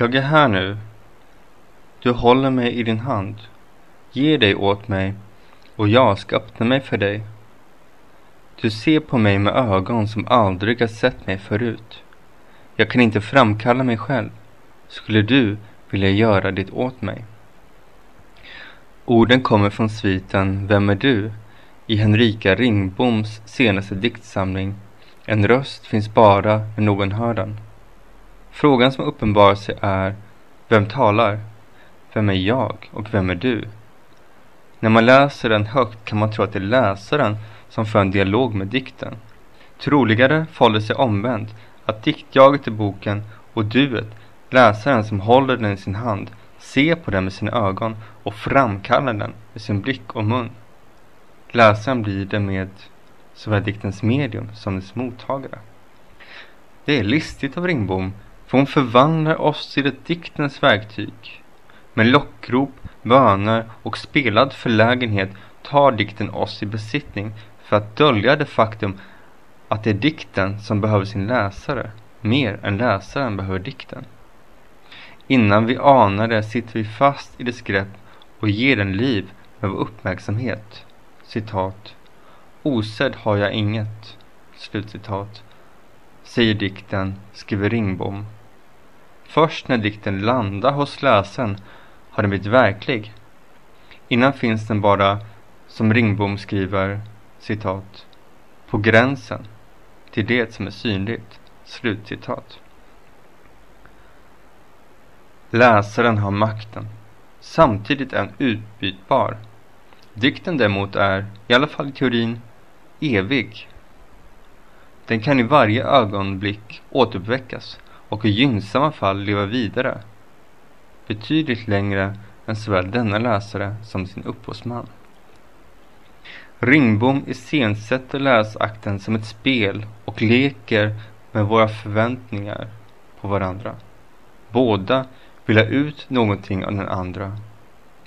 Jag är här nu. Du håller mig i din hand. Ge dig åt mig och jag ska öppna mig för dig. Du ser på mig med ögon som aldrig har sett mig förut. Jag kan inte framkalla mig själv. Skulle du vilja göra det åt mig? Orden kommer från sviten Vem är du? i Henrika Ringboms senaste diktsamling En röst finns bara när någon hör den. Frågan som uppenbarar sig är Vem talar? Vem är jag och vem är du? När man läser den högt kan man tro att det är läsaren som för en dialog med dikten. Troligare förhåller sig omvänt, att diktjaget i boken och duet, läsaren som håller den i sin hand, ser på den med sina ögon och framkallar den med sin blick och mun. Läsaren blir det med såväl diktens medium som dess mottagare. Det är listigt av Ringbom, för hon förvandlar oss till ett diktens verktyg. Med lockrop, böner och spelad förlägenhet tar dikten oss i besittning för att dölja det faktum att det är dikten som behöver sin läsare mer än läsaren behöver dikten. Innan vi anar det sitter vi fast i dess grepp och ger den liv med vår uppmärksamhet. Citat. Osedd har jag inget. Slutcitat. Säger dikten, skriver Ringbom. Först när dikten landar hos läsaren har den blivit verklig. Innan finns den bara, som Ringbom skriver, citat, på gränsen till det som är synligt. Slutcitat. Läsaren har makten. Samtidigt är den utbytbar. Dikten däremot är, i alla fall i teorin, evig. Den kan i varje ögonblick återuppväckas och i gynnsamma fall leva vidare. Betydligt längre än såväl denna läsare som sin upphovsman. Ringbom iscensätter läsakten som ett spel och leker med våra förväntningar på varandra. Båda vill ha ut någonting av den andra.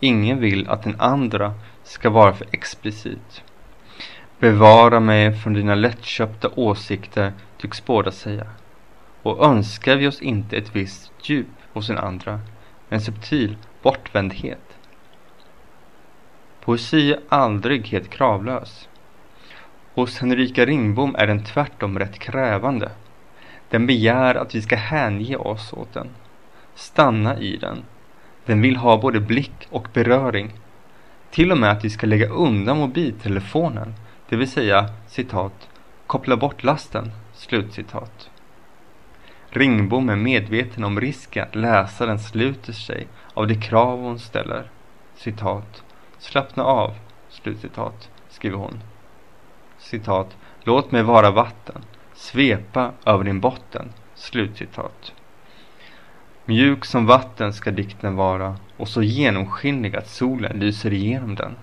Ingen vill att den andra ska vara för explicit. Bevara mig från dina lättköpta åsikter, tycks båda säga. Och önskar vi oss inte ett visst djup hos den andra, en subtil bortvändhet. Poesi är aldrig helt kravlös. Hos Henrika Ringbom är den tvärtom rätt krävande. Den begär att vi ska hänge oss åt den, stanna i den. Den vill ha både blick och beröring. Till och med att vi ska lägga undan mobiltelefonen, det vill säga citat, koppla bort lasten, slutcitat. Ringbom är medveten om risken att läsaren sluter sig av de krav hon ställer. Citat. Slappna av, slutcitat, skriver hon. Citat. Låt mig vara vatten, svepa över din botten, slutcitat. Mjuk som vatten ska dikten vara och så genomskinlig att solen lyser igenom den.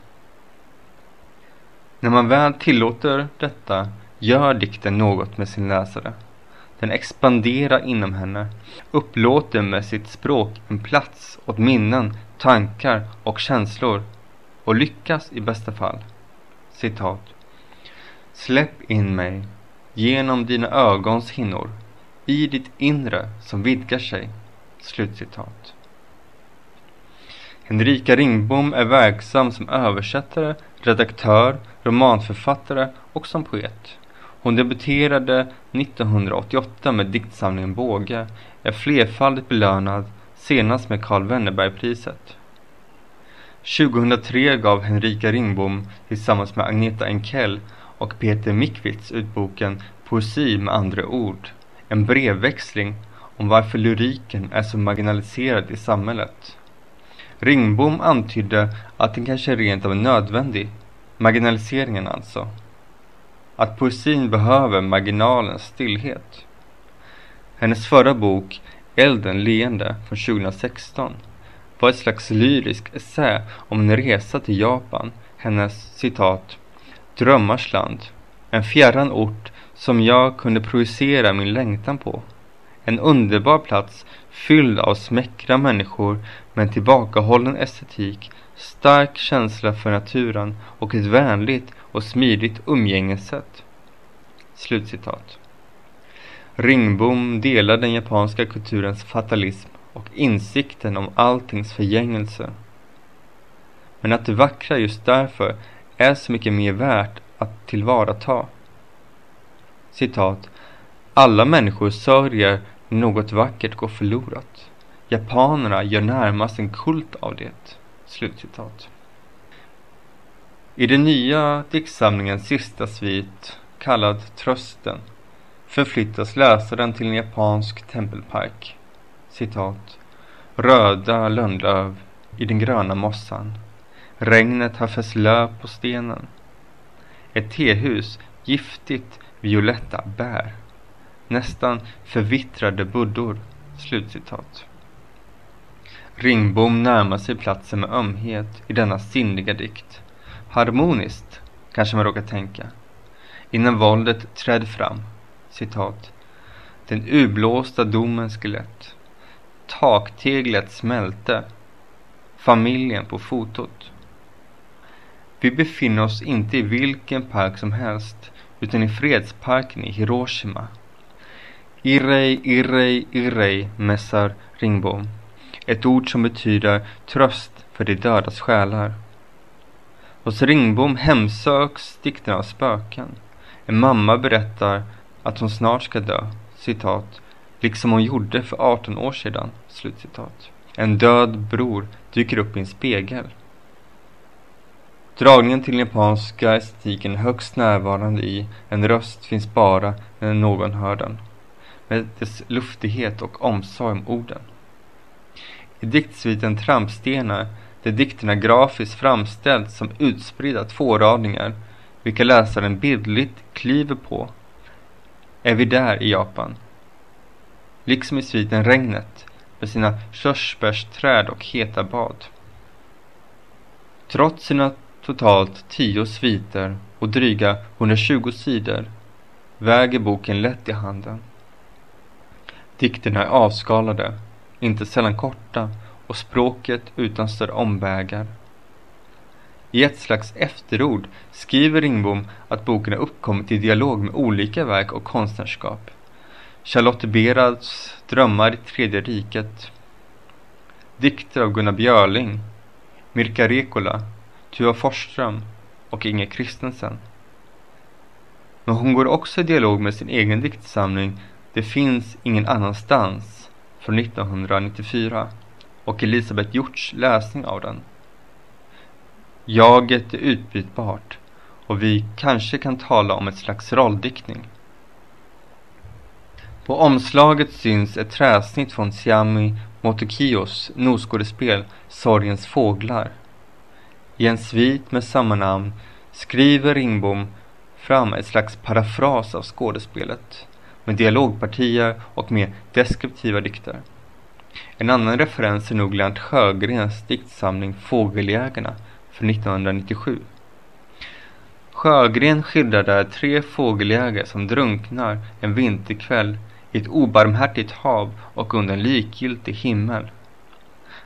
När man väl tillåter detta gör dikten något med sin läsare. Den expanderar inom henne, upplåter med sitt språk en plats åt minnen, tankar och känslor och lyckas i bästa fall. Citat. Släpp in mig genom dina ögons hinnor i ditt inre som vidgar sig. Slutcitat. Henrika Ringbom är verksam som översättare, redaktör, romanförfattare och som poet. Hon debuterade 1988 med diktsamlingen Båge, är flerfaldigt belönad, senast med Carl Wennerbergpriset. 2003 gav Henrika Ringbom tillsammans med Agneta Enkell och Peter Mikwitz ut boken Poesi med andra ord, en brevväxling om varför lyriken är så marginaliserad i samhället. Ringbom antydde att den kanske rent av är nödvändig, marginaliseringen alltså. Att poesin behöver marginalens stillhet. Hennes förra bok, Elden leende från 2016, var ett slags lyrisk essä om en resa till Japan, hennes citat drömmars land, en fjärran ort som jag kunde projicera min längtan på. En underbar plats fylld av smäckra människor med en tillbakahållen estetik, stark känsla för naturen och ett vänligt och smidigt umgängessätt. Slutcitat. Ringbom delar den japanska kulturens fatalism och insikten om alltings förgängelse. Men att det vackra just därför är så mycket mer värt att tillvarata. Citat. Alla människor sörjer när något vackert går förlorat. Japanerna gör närmast en kult av det. Slutcitat. I den nya diktsamlingens sista svit, kallad Trösten, förflyttas läsaren till en japansk tempelpark. Citat. Röda lönnlöv i den gröna mossan. Regnet har fäst löv på stenen. Ett tehus, giftigt violetta bär. Nästan förvittrade buddor. Slutcitat. Ringbom närmar sig platsen med ömhet i denna sinnliga dikt. Harmoniskt, kanske man råkar tänka. Innan våldet trädde fram. Citat. Den urblåsta domens skelett. Takteglet smälte. Familjen på fotot. Vi befinner oss inte i vilken park som helst utan i fredsparken i Hiroshima. Irrei, irrei, irrei, mässar Ringbom. Ett ord som betyder tröst för de dödas själar. Hos Ringbom hemsöks dikterna av spöken. En mamma berättar att hon snart ska dö, citat, liksom hon gjorde för 18 år sedan, slutcitat. En död bror dyker upp i en spegel. Dragningen till den japanska estetiken är högst närvarande i En röst finns bara när någon hör den. Med dess luftighet och omsorg om orden. I diktsviten Trampstenar, där dikterna grafiskt framställs som utspridda tvåradningar, vilka läsaren bildligt kliver på, är vi där i Japan. Liksom i sviten Regnet, med sina körsbärsträd och heta bad. Trots sina totalt tio sviter och dryga 120 sidor väger boken lätt i handen. Dikterna är avskalade, inte sällan korta och språket utan större omvägar. I ett slags efterord skriver Ringbom att boken har uppkommit i dialog med olika verk och konstnärskap. Charlotte Berads Drömmar i tredje riket, dikter av Gunnar Björling, Mirka Rekola Tuva Forsström och Inge Kristensen. Men hon går också i dialog med sin egen diktsamling Det finns ingen annanstans från 1994 och Elisabeth Hjorts läsning av den. Jaget är utbytbart och vi kanske kan tala om ett slags rolldiktning. På omslaget syns ett träsnitt från Siami Motokios nosskådespel Sorgens fåglar i en svit med samma namn skriver Ringbom fram ett slags parafras av skådespelet med dialogpartier och mer deskriptiva dikter. En annan referens är nog Lennart Sjögrens diktsamling Fågeljägarna från 1997. Sjögren skildrar där tre fågeljägare som drunknar en vinterkväll i ett obarmhärtigt hav och under en likgiltig himmel.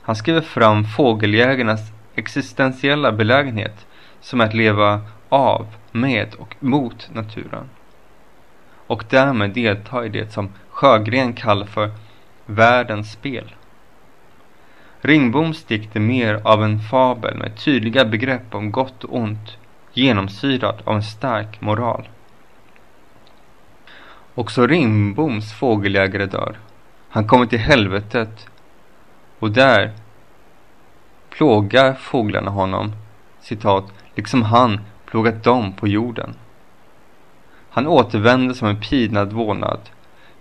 Han skriver fram fågeljägarnas existentiella belägenhet som är att leva av, med och mot naturen. Och därmed delta i det som Sjögren kallar för världens spel. Ringboms dikt är mer av en fabel med tydliga begrepp om gott och ont genomsyrad av en stark moral. Också Ringboms fågeljägare dör. Han kommer till helvetet och där plågar fåglarna honom, citat, liksom han plågat dem på jorden. Han återvänder som en pinad vålnad,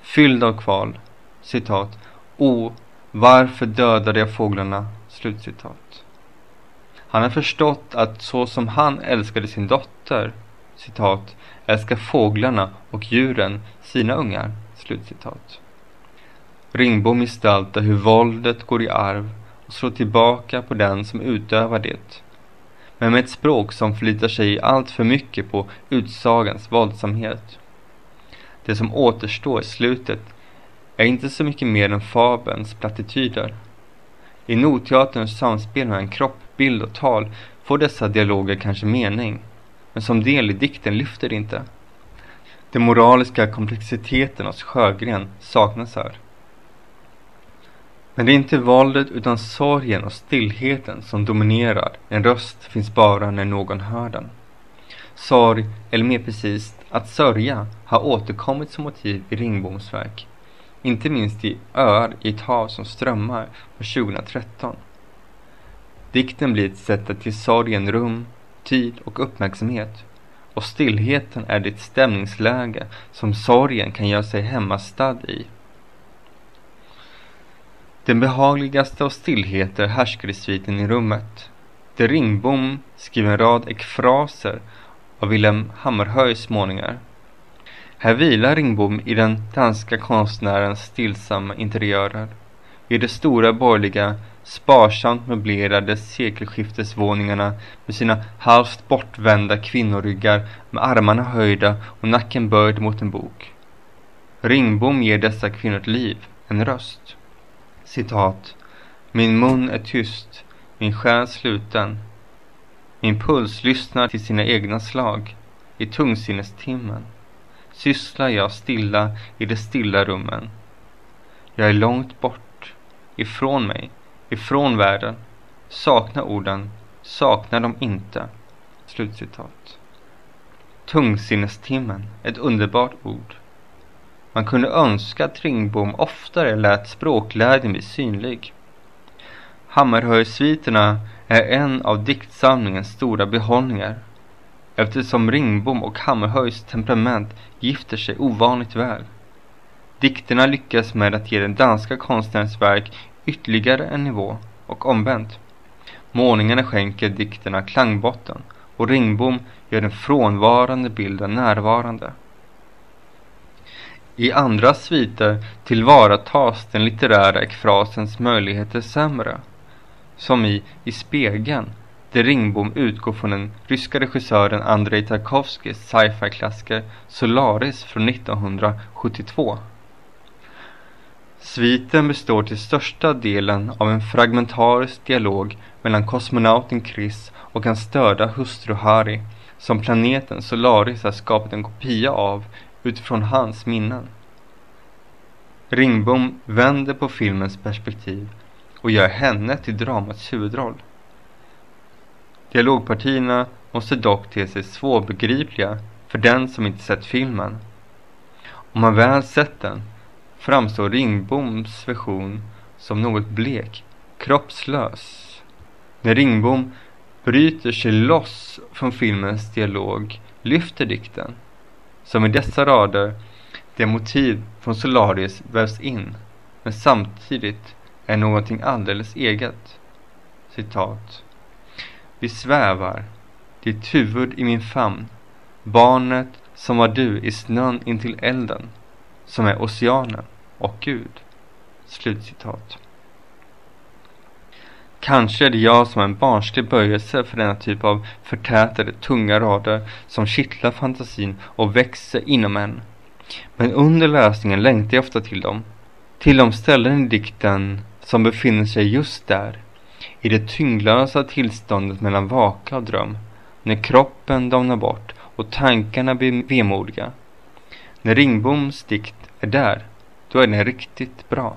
fylld av kval, citat, O, varför dödade jag fåglarna? Slutcitat. Han har förstått att så som han älskade sin dotter, citat, älskar fåglarna och djuren sina ungar, slutcitat. Ringbom gestaltar hur våldet går i arv och slår tillbaka på den som utövar det. Men med ett språk som förlitar sig allt för mycket på utsagans våldsamhet. Det som återstår i slutet är inte så mycket mer än fabelns plattityder. I notteaterns samspel mellan kropp, bild och tal får dessa dialoger kanske mening, men som del i dikten lyfter det inte. Den moraliska komplexiteten hos Sjögren saknas här. Men det är inte våldet utan sorgen och stillheten som dominerar. En röst finns bara när någon hör den. Sorg, eller mer precis att sörja, har återkommit som motiv i Ringboms verk. Inte minst i Öar i ett hav som strömmar från 2013. Dikten blir ett sätt att ge sorgen rum, tid och uppmärksamhet. Och stillheten är det stämningsläge som sorgen kan göra sig hemmastad i. Den behagligaste av stillheter härskar i sviten i rummet. Där Ringbom skriver en rad ekfraser av Wilhelm Hammerhöjs målningar. Här vilar Ringbom i den danska konstnärens stillsamma interiörer. I de stora borgerliga, sparsamt möblerade sekelskiftesvåningarna med sina halvt bortvända kvinnoryggar med armarna höjda och nacken böjd mot en bok. Ringbom ger dessa kvinnor ett liv, en röst. Citat. Min mun är tyst, min själ sluten. Min puls lyssnar till sina egna slag i tungsinnestimmen. Sysslar jag stilla i de stilla rummen. Jag är långt bort, ifrån mig, ifrån världen. Saknar orden, saknar dem inte. Slutcitat. Tungsinnestimmen, ett underbart ord. Man kunde önska att Ringbom oftare lät språkglädjen bli synlig. Hammerhöjsviterna är en av diktsamlingens stora behållningar eftersom Ringbom och Hammerhöjs temperament gifter sig ovanligt väl. Dikterna lyckas med att ge den danska konstnärens verk ytterligare en nivå och omvänt. Målningarna skänker dikterna klangbotten och Ringbom gör den frånvarande bilden närvarande. I andra sviter tillvaratas den litterära ekfrasens möjligheter sämre. Som i I spegeln, där Ringbom utgår från den ryska regissören Andrei Tarkovskijs sci-fi-klassiker Solaris från 1972. Sviten består till största delen av en fragmentarisk dialog mellan kosmonauten Chris och hans störda hustru Harry som planeten Solaris har skapat en kopia av utifrån hans minnen. Ringbom vänder på filmens perspektiv och gör henne till dramats huvudroll. Dialogpartierna måste dock te sig svårbegripliga för den som inte sett filmen. Om man väl sett den framstår Ringboms version som något blek, kroppslös. När Ringbom bryter sig loss från filmens dialog lyfter dikten, som i dessa rader, det motiv från Solaris vävs in, men samtidigt är någonting alldeles eget. Citat. Vi svävar, ditt huvud i min famn, barnet som var du i snön intill elden, som är oceanen och Gud. Slutcitat. Kanske är det jag som har en barnslig böjelse för denna typ av förtätade, tunga rader som kittlar fantasin och växer inom en. Men under läsningen längtar jag ofta till dem. Till de ställen i dikten som befinner sig just där. I det tyngdlösa tillståndet mellan vaka och dröm. När kroppen domnar bort och tankarna blir vemodiga. När Ringboms dikt är där, då är den riktigt bra.